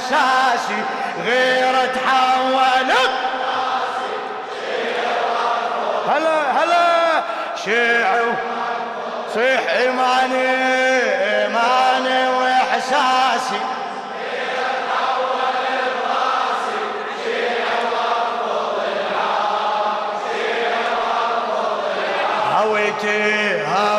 واحساسي غير تحولت. هلا هلا. شيع صيح إيماني إيماني وإحساسي. هويتي هويتي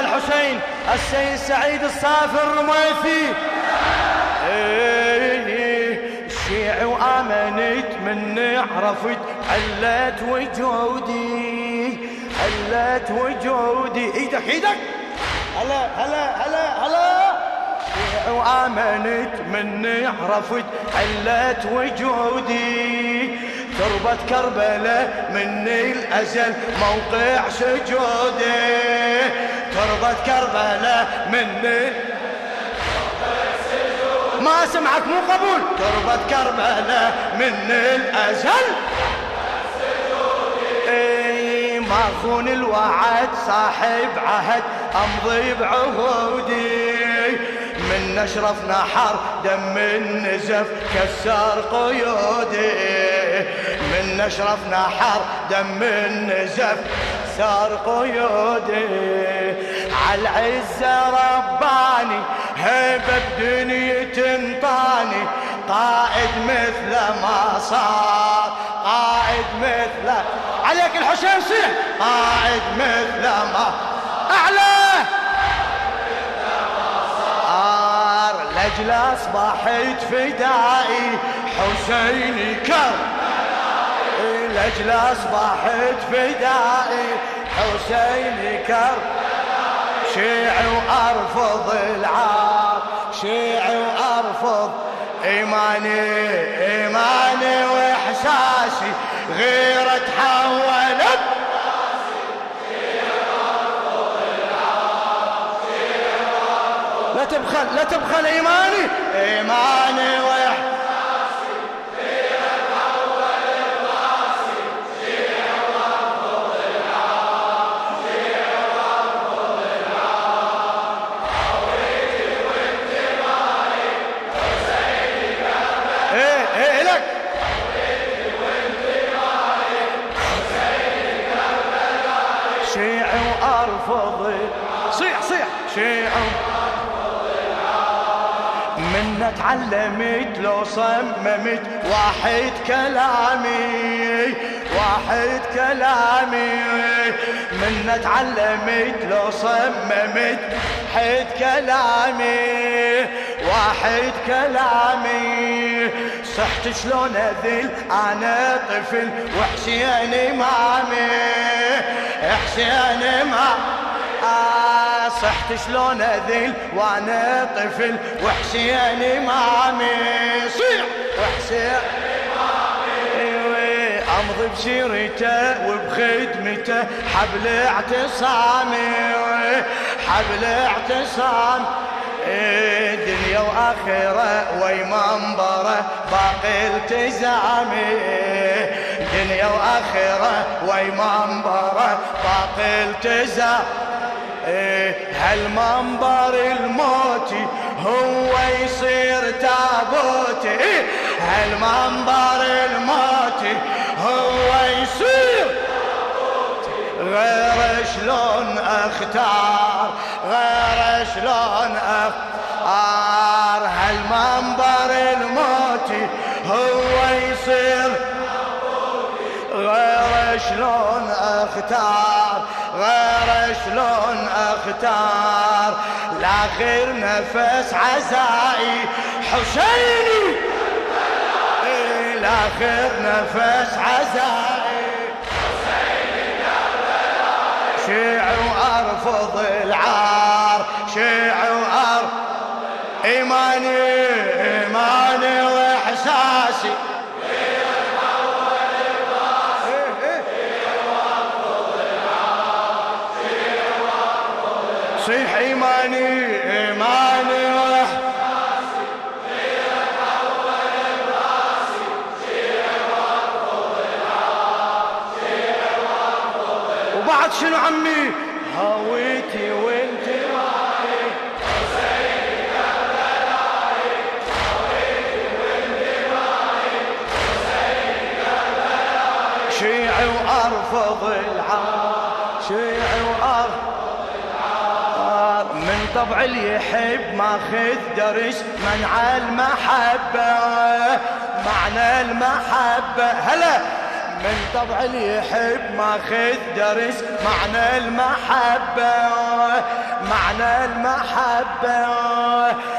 الحسين السيد سعيد الصافي الرميثي. إيه، الشيعي وامنت مني عرفت علت وجودي علت وجودي. إيدك إيدك. هلا هلا هلا هلا. شيعي وامنت مني عرفت علت وجودي. تربة كربلاء مني الأزل موقع سجودي. تربة كربلاء مني. ما سمعك مو قبول. تربة كربلاء من الأزل. اي ما خون الوعد صاحب عهد امضي بعهودي من نشرف نحر دم النزف كسر قيودي. من نشرف نحر دم النزف كسر قيودي. عالعزة رباني هيبة بدنيا تنطاني. قائد مثل ما صار قائد مثل عليك الحسين صيح قائد مثل ما أعلى. صار لأجل أصبحت فدائي. حسيني كر لأجل أصبحت فدائي. حسيني كر شيعي وأرفض العار شيعي وأرفض إيماني إيماني وإحساسي. غير تحولت. لا تبخل لا تبخل إيماني. إيماني من تعلمت لو صممت واحد كلامي واحد كلامي. من تعلمت لو صممت حد كلامي واحد كلامي. صحت شلون أذل أنا طفل وحسين إمامي حسين إمامي. آه. صحت شلون أذل وأنا طفل وحسين امامي صيح وحسين أيوه أمضي بسيرته وبخدمته. حبل اعتصامي حبل اعتصام إيه، دنيا وآخرة وي منبره باقي التزامي. دنيا وآخرة وي منبره باقي التزام إيه، هالمنبر الموتي هو يصير تابوتي. إيه، هالمنبر الموتي هو يصير غير شلون أختار غير شلون أختار. هالمنبر الموتي هو يصير غير شلون أختار. شلون أختار؟ لاخر نفس عزائي. حسيني. إيه، لاخر نفس عزائي. شيع وأرفض العار. شيع وارفض ايماني إيماني وإحساسي. صيح إيماني إيماني رح وبعد شنو عمي؟ هويتي وانتمائي. حسيني كربلائي هويتي وانتمائي حسيني كربلائي شيعي وأرفض العار شيعي وأرفض من طبع اللي يحب ماخذ درس منع المحبة معنى المحبة. هلا! من طبع اللي يحب ماخذ درس معنى المحبة معنى المحبة.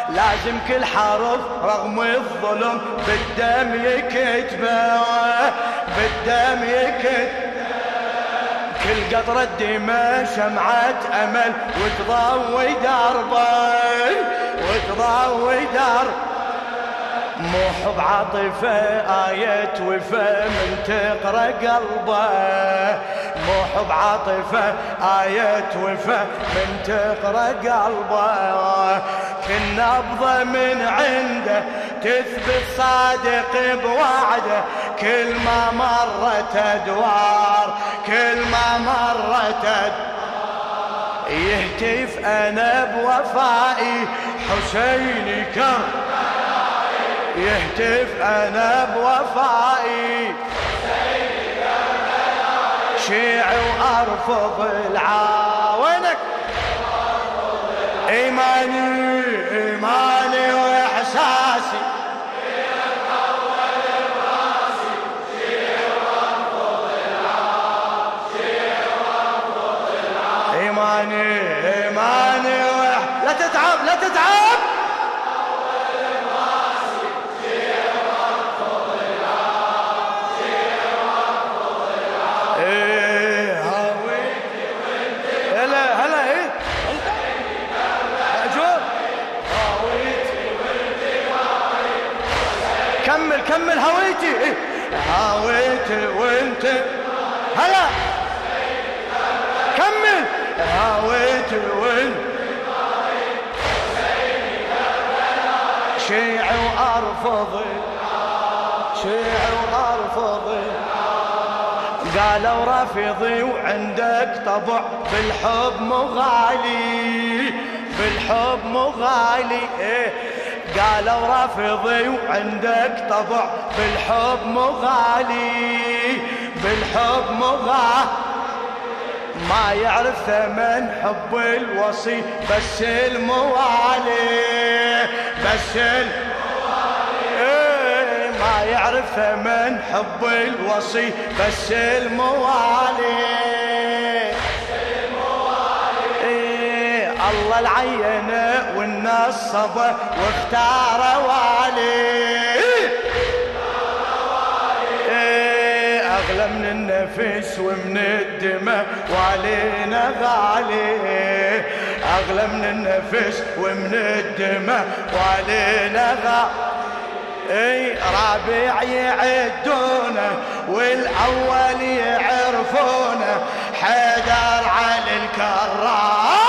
لازم كل حرف رغم الظلم بالدم يكتبه بالدم يكتب كل قطرة دماء شمعة أمل وتضوي دربه وتضوي دربه حب عاطفة آية وفا من تقرأ قلبه. مو حب عاطفة آية وفا من تقرأ قلبه. كل نبضة من عنده تثبت صادق بوعده. كل ما مرت أدوار كل ما مرت أدوار يهتف أنا بوفائي حسيني كرم يهتف أنا بوفائي. شيعي وأرفض العاونك إيماني إيماني. كمل كمل هويتي. إيه. هويتي وانت. هلا. كمل. هويتي وانت. شيعي وأرفض. شيعي وأرفض. قالوا رافضي وعندك طبع. بالحب مغالي بالحب مغالي إيه. قالوا رافضي وعندك طبع بالحب مغالي بالحب مغالي ما يعرف ثمن حب الوصي بس الموالي بس الموالي. إيه، ما يعرف ثمن حب الوصي بس الموالي. الله العينه والنصبه واختار والي. إيه، أغلى من النفس ومن الدماء والينا غالي أغلى من النفس ومن الدماء والينا غالي اي رابع يعدونه والأول يعرفونه حيدر على الكرار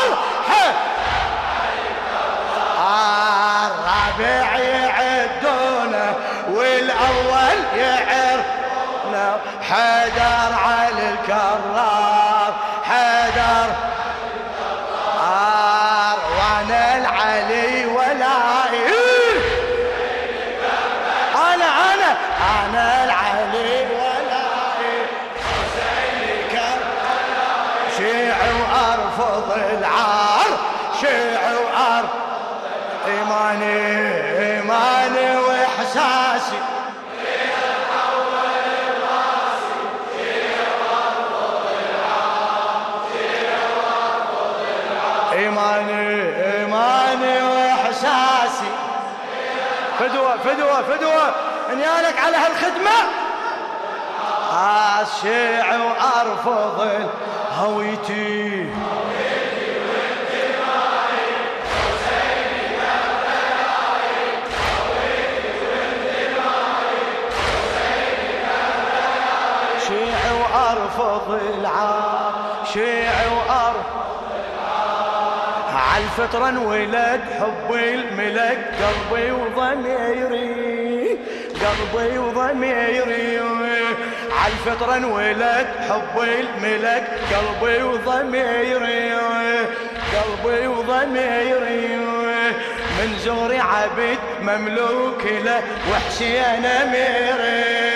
الرابع يعدونه والأول يعرفونه حيدر على الكرار إيماني إيماني وإحساسي. فدوة فدوة فدوة. انيالك على هالخدمة؟ الشيع وأرفض هويتي. وأرفض العار العار عالفطرة انولد حبي الملك قلبي وضميري قلبي وضميري. عالفطرة انولد حب الملك قلبي وضميري قلبي وضميري. من زوري عبد مملوك له وحشي أنا ميري.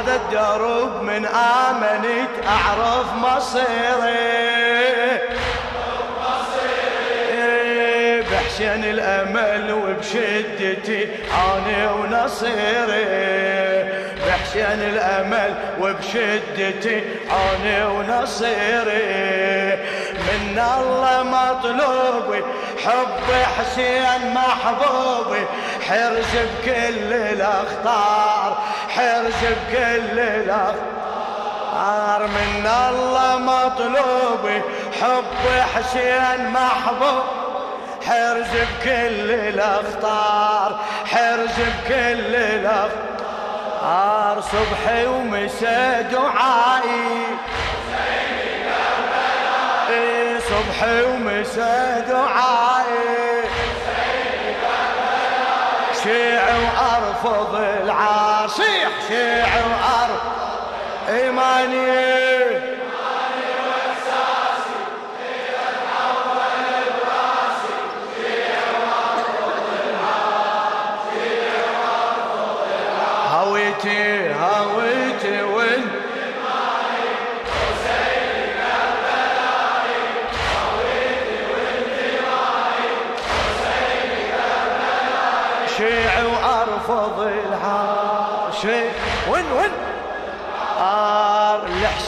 وبهذا الدرب من امنت أعرف مصيري. بحسين الأمل وبشدتي عاني ونصيري. بحسين الأمل وبشدتي عاني ونصيري. من الله مطلوبي حب حسين محبوبي حرز بكل الأخطار حرز بكل الأخطار. من الله مطلوبي حب حسين محبوب. حرز بكل الأخطار حرز بكل الأخطار. صبحي ومساء دعائي. صبحي ومساء دعائي. شيع وارفض العاصيح شيع وارفض ايماني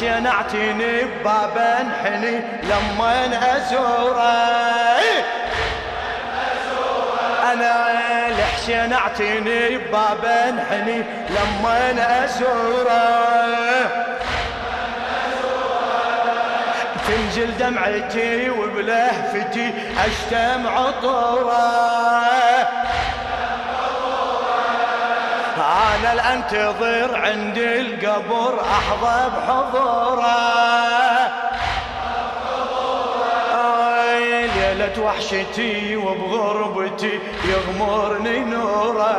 الحسين اعتني بباب انحني لما ازوره أنا الحسين اعتني بباب انحني لما أنا اسوره تنزل دمعتي وبلهفتي اشتم عطورة. أنا الأنتظر عند القبر أحظى بحضوره. ليلة وحشتي وبغربتي يغمرني نوره.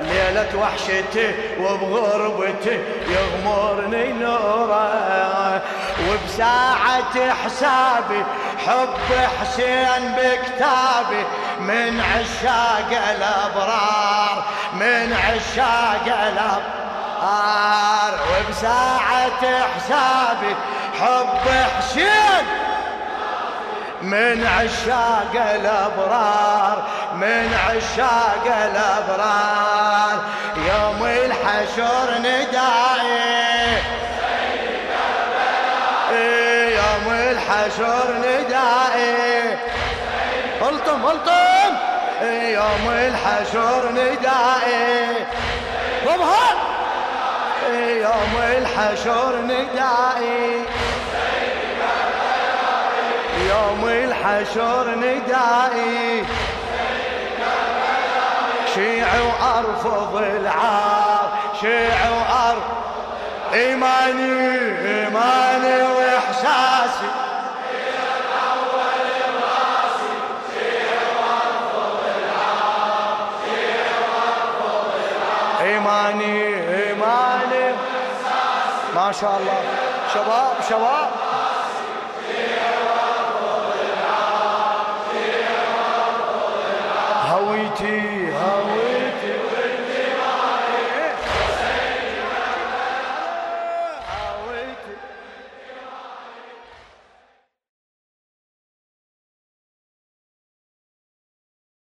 ليلة وحشتي وبغربتي يغمرني نوره. وبساعة حسابي حب حسين بكتابي من عشاق الأبرار من عشاق الأبرار. وبساعة حسابي حب حسين. من عشاق الأبرار من عشاق الأبرار. يوم الحشر ندائي. يوم الحشر ندائي. ألطم ألطم. يوم الحشر ندائي. ضمها يوم الحشر ندائي. يوم الحشر ندائي. شيع وارفض العار شيع وارفض إيماني إيماني وإحساسي. ايماني ايماني ما شاء الله